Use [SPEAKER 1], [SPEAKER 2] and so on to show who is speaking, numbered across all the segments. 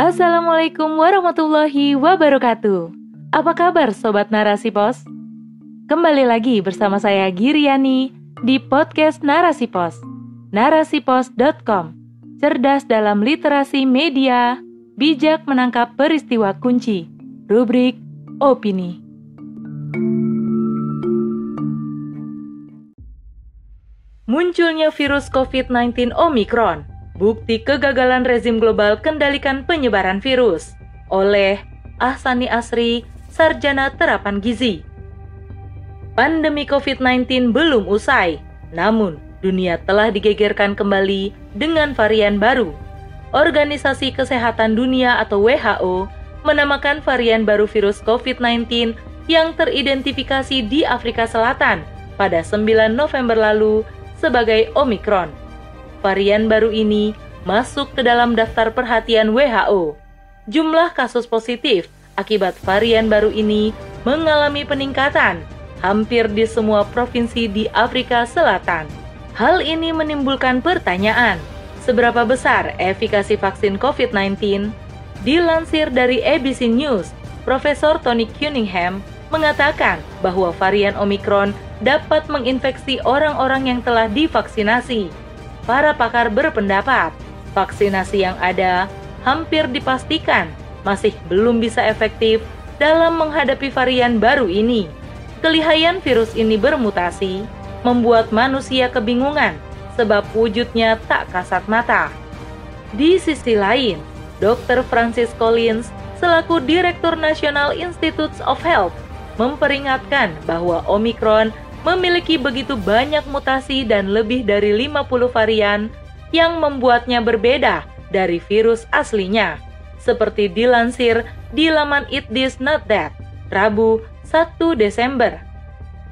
[SPEAKER 1] Assalamualaikum warahmatullahi wabarakatuh. Apa kabar Sobat Narasi Pos? Kembali lagi bersama saya Giriani di podcast Narasi Pos. Narasipos.com Cerdas dalam literasi media, bijak menangkap peristiwa kunci. Rubrik Opini. Munculnya virus COVID-19 Omicron, bukti kegagalan rezim global kendalikan penyebaran virus oleh Ahsani Asri, Sarjana Terapan Gizi. Pandemi COVID-19 belum usai, namun dunia telah digegerkan kembali dengan varian baru. Organisasi Kesehatan Dunia atau WHO menamakan varian baru virus COVID-19 yang teridentifikasi di Afrika Selatan pada 9 November lalu sebagai Omicron. Varian baru ini masuk ke dalam daftar perhatian WHO. Jumlah kasus positif akibat varian baru ini mengalami peningkatan hampir di semua provinsi di Afrika Selatan. Hal ini menimbulkan pertanyaan, seberapa besar efikasi vaksin COVID-19? Dilansir dari ABC News, Profesor Tony Cunningham mengatakan bahwa varian Omicron dapat menginfeksi orang-orang yang telah divaksinasi. Para pakar berpendapat, vaksinasi yang ada hampir dipastikan masih belum bisa efektif dalam menghadapi varian baru ini. Kelihayan virus ini bermutasi, membuat manusia kebingungan sebab wujudnya tak kasat mata. Di sisi lain, Dr. Francis Collins selaku Direktur Nasional Institutes of Health memperingatkan bahwa Omicron memiliki begitu banyak mutasi dan lebih dari 50 varian yang membuatnya berbeda dari virus aslinya. Seperti dilansir di laman It This Not That, Rabu 1 Desember.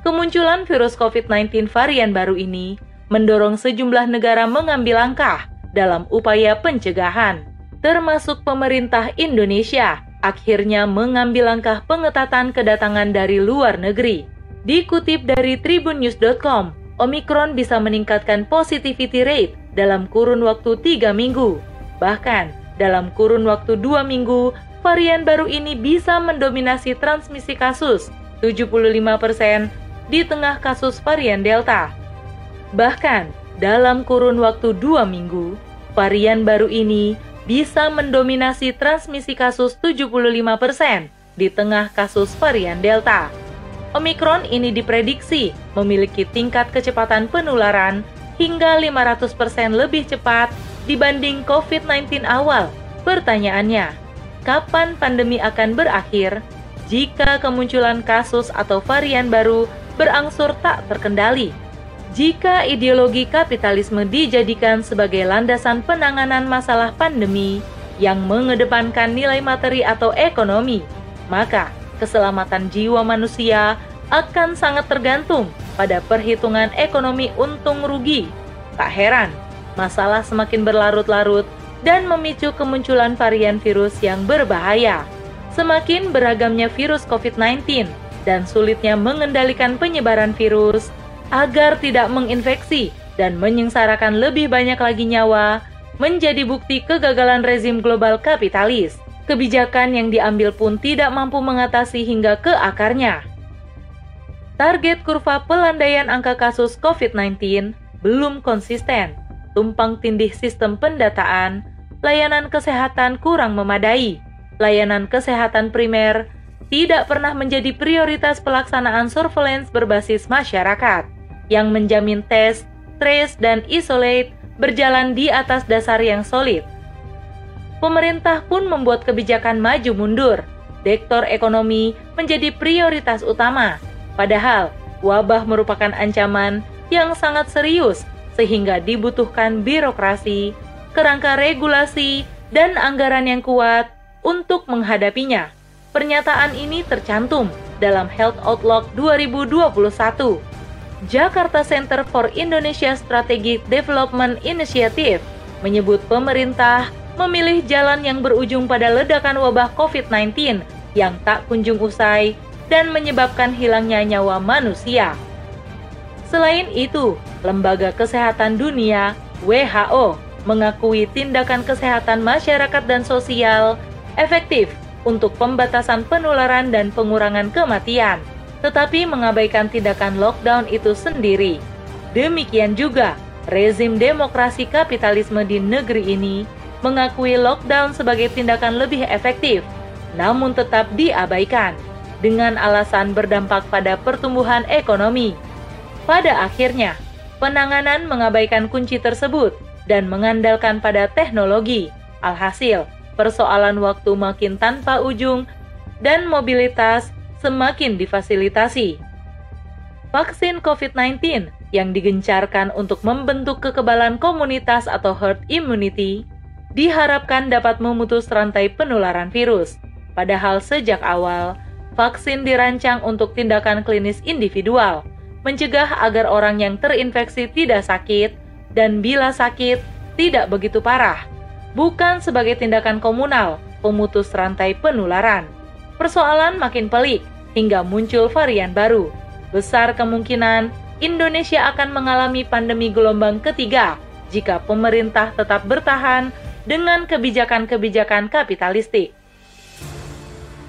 [SPEAKER 1] Kemunculan virus COVID-19 varian baru ini mendorong sejumlah negara mengambil langkah dalam upaya pencegahan, termasuk pemerintah Indonesia akhirnya mengambil langkah pengetatan kedatangan dari luar negeri. Dikutip dari tribunnews.com, Omicron bisa meningkatkan positivity rate dalam kurun waktu 3 minggu. Bahkan, dalam kurun waktu 2 minggu, varian baru ini bisa mendominasi transmisi kasus 75% di tengah kasus varian Delta. Bahkan, dalam kurun waktu 2 minggu, varian baru ini bisa mendominasi transmisi kasus 75% di tengah kasus varian Delta. Omikron ini diprediksi memiliki tingkat kecepatan penularan hingga 500% lebih cepat dibanding COVID-19 awal. Pertanyaannya, kapan pandemi akan berakhir jika kemunculan kasus atau varian baru berangsur tak terkendali? Jika ideologi kapitalisme dijadikan sebagai landasan penanganan masalah pandemi yang mengedepankan nilai materi atau ekonomi, maka keselamatan jiwa manusia akan sangat tergantung pada perhitungan ekonomi untung rugi. Tak heran, masalah semakin berlarut-larut dan memicu kemunculan varian virus yang berbahaya. Semakin beragamnya virus COVID-19 dan sulitnya mengendalikan penyebaran virus agar tidak menginfeksi dan menyengsarakan lebih banyak lagi nyawa menjadi bukti kegagalan rezim global kapitalis kebijakan yang diambil pun tidak mampu mengatasi hingga ke akarnya. Target kurva pelandaian angka kasus COVID-19 belum konsisten, tumpang tindih sistem pendataan, layanan kesehatan kurang memadai, layanan kesehatan primer tidak pernah menjadi prioritas pelaksanaan surveillance berbasis masyarakat yang menjamin tes, trace, dan isolate berjalan di atas dasar yang solid pemerintah pun membuat kebijakan maju mundur. Dektor ekonomi menjadi prioritas utama, padahal wabah merupakan ancaman yang sangat serius sehingga dibutuhkan birokrasi, kerangka regulasi, dan anggaran yang kuat untuk menghadapinya. Pernyataan ini tercantum dalam Health Outlook 2021. Jakarta Center for Indonesia Strategic Development Initiative menyebut pemerintah memilih jalan yang berujung pada ledakan wabah COVID-19 yang tak kunjung usai dan menyebabkan hilangnya nyawa manusia. Selain itu, Lembaga Kesehatan Dunia (WHO) mengakui tindakan kesehatan masyarakat dan sosial efektif untuk pembatasan penularan dan pengurangan kematian, tetapi mengabaikan tindakan lockdown itu sendiri. Demikian juga, rezim demokrasi kapitalisme di negeri ini mengakui lockdown sebagai tindakan lebih efektif, namun tetap diabaikan dengan alasan berdampak pada pertumbuhan ekonomi. Pada akhirnya, penanganan mengabaikan kunci tersebut dan mengandalkan pada teknologi. Alhasil, persoalan waktu makin tanpa ujung dan mobilitas semakin difasilitasi. Vaksin COVID-19 yang digencarkan untuk membentuk kekebalan komunitas atau herd immunity diharapkan dapat memutus rantai penularan virus. Padahal sejak awal, vaksin dirancang untuk tindakan klinis individual, mencegah agar orang yang terinfeksi tidak sakit dan bila sakit tidak begitu parah, bukan sebagai tindakan komunal pemutus rantai penularan. Persoalan makin pelik hingga muncul varian baru. Besar kemungkinan Indonesia akan mengalami pandemi gelombang ketiga jika pemerintah tetap bertahan dengan kebijakan-kebijakan kapitalistik.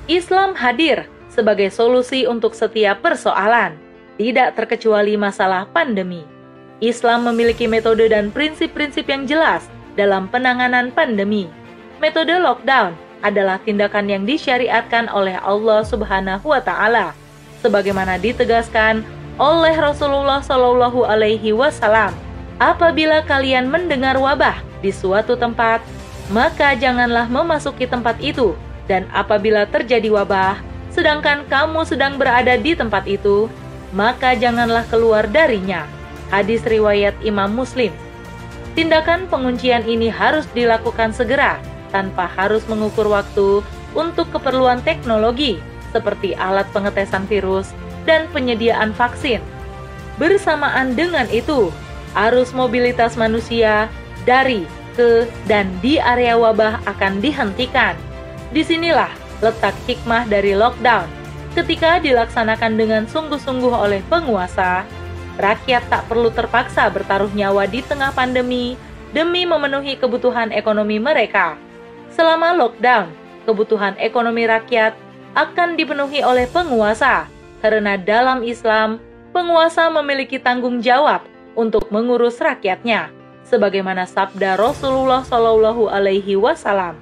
[SPEAKER 1] Islam hadir sebagai solusi untuk setiap persoalan, tidak terkecuali masalah pandemi. Islam memiliki metode dan prinsip-prinsip yang jelas dalam penanganan pandemi. Metode lockdown adalah tindakan yang disyariatkan oleh Allah Subhanahu wa taala sebagaimana ditegaskan oleh Rasulullah Shallallahu alaihi wasallam. Apabila kalian mendengar wabah di suatu tempat, maka janganlah memasuki tempat itu dan apabila terjadi wabah sedangkan kamu sedang berada di tempat itu, maka janganlah keluar darinya. Hadis riwayat Imam Muslim. Tindakan penguncian ini harus dilakukan segera tanpa harus mengukur waktu untuk keperluan teknologi seperti alat pengetesan virus dan penyediaan vaksin. Bersamaan dengan itu, arus mobilitas manusia dari, ke, dan di area wabah akan dihentikan. Di sinilah letak hikmah dari lockdown. Ketika dilaksanakan dengan sungguh-sungguh oleh penguasa, rakyat tak perlu terpaksa bertaruh nyawa di tengah pandemi demi memenuhi kebutuhan ekonomi mereka. Selama lockdown, kebutuhan ekonomi rakyat akan dipenuhi oleh penguasa, karena dalam Islam, penguasa memiliki tanggung jawab untuk mengurus rakyatnya, sebagaimana sabda Rasulullah Shallallahu Alaihi Wasallam.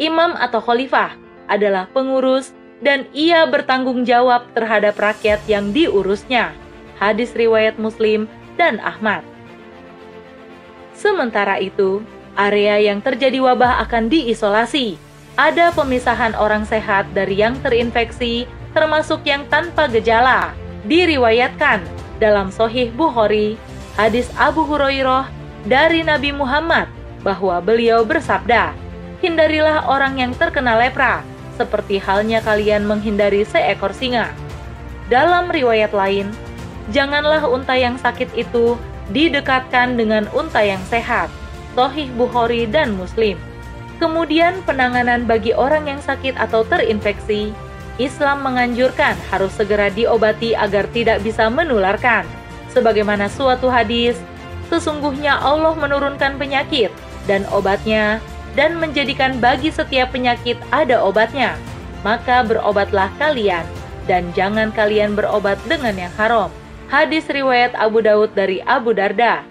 [SPEAKER 1] Imam atau khalifah adalah pengurus dan ia bertanggung jawab terhadap rakyat yang diurusnya hadis riwayat Muslim dan Ahmad. Sementara itu, area yang terjadi wabah akan diisolasi. Ada pemisahan orang sehat dari yang terinfeksi, termasuk yang tanpa gejala. Diriwayatkan dalam Sohih Bukhari, hadis Abu Hurairah dari Nabi Muhammad bahwa beliau bersabda, Hindarilah orang yang terkena lepra, seperti halnya kalian menghindari seekor singa. Dalam riwayat lain, janganlah unta yang sakit itu didekatkan dengan unta yang sehat. Sohih Bukhari dan Muslim. Kemudian penanganan bagi orang yang sakit atau terinfeksi, Islam menganjurkan harus segera diobati agar tidak bisa menularkan. Sebagaimana suatu hadis, sesungguhnya Allah menurunkan penyakit dan obatnya dan menjadikan bagi setiap penyakit ada obatnya. Maka berobatlah kalian dan jangan kalian berobat dengan yang haram. Hadis riwayat Abu Daud dari Abu Darda.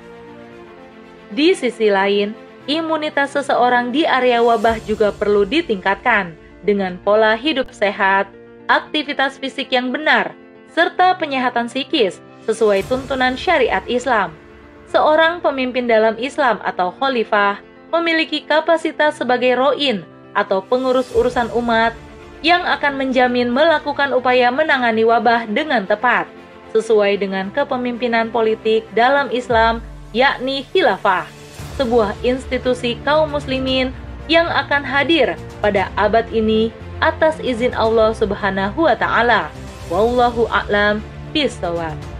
[SPEAKER 1] Di sisi lain, imunitas seseorang di area wabah juga perlu ditingkatkan dengan pola hidup sehat, aktivitas fisik yang benar, serta penyehatan psikis sesuai tuntunan syariat Islam. Seorang pemimpin dalam Islam atau khalifah memiliki kapasitas sebagai roin atau pengurus urusan umat yang akan menjamin melakukan upaya menangani wabah dengan tepat sesuai dengan kepemimpinan politik dalam Islam, yakni khilafah, sebuah institusi kaum muslimin yang akan hadir pada abad ini atas izin Allah Subhanahu wa taala. Wallahu a'lam bishawab.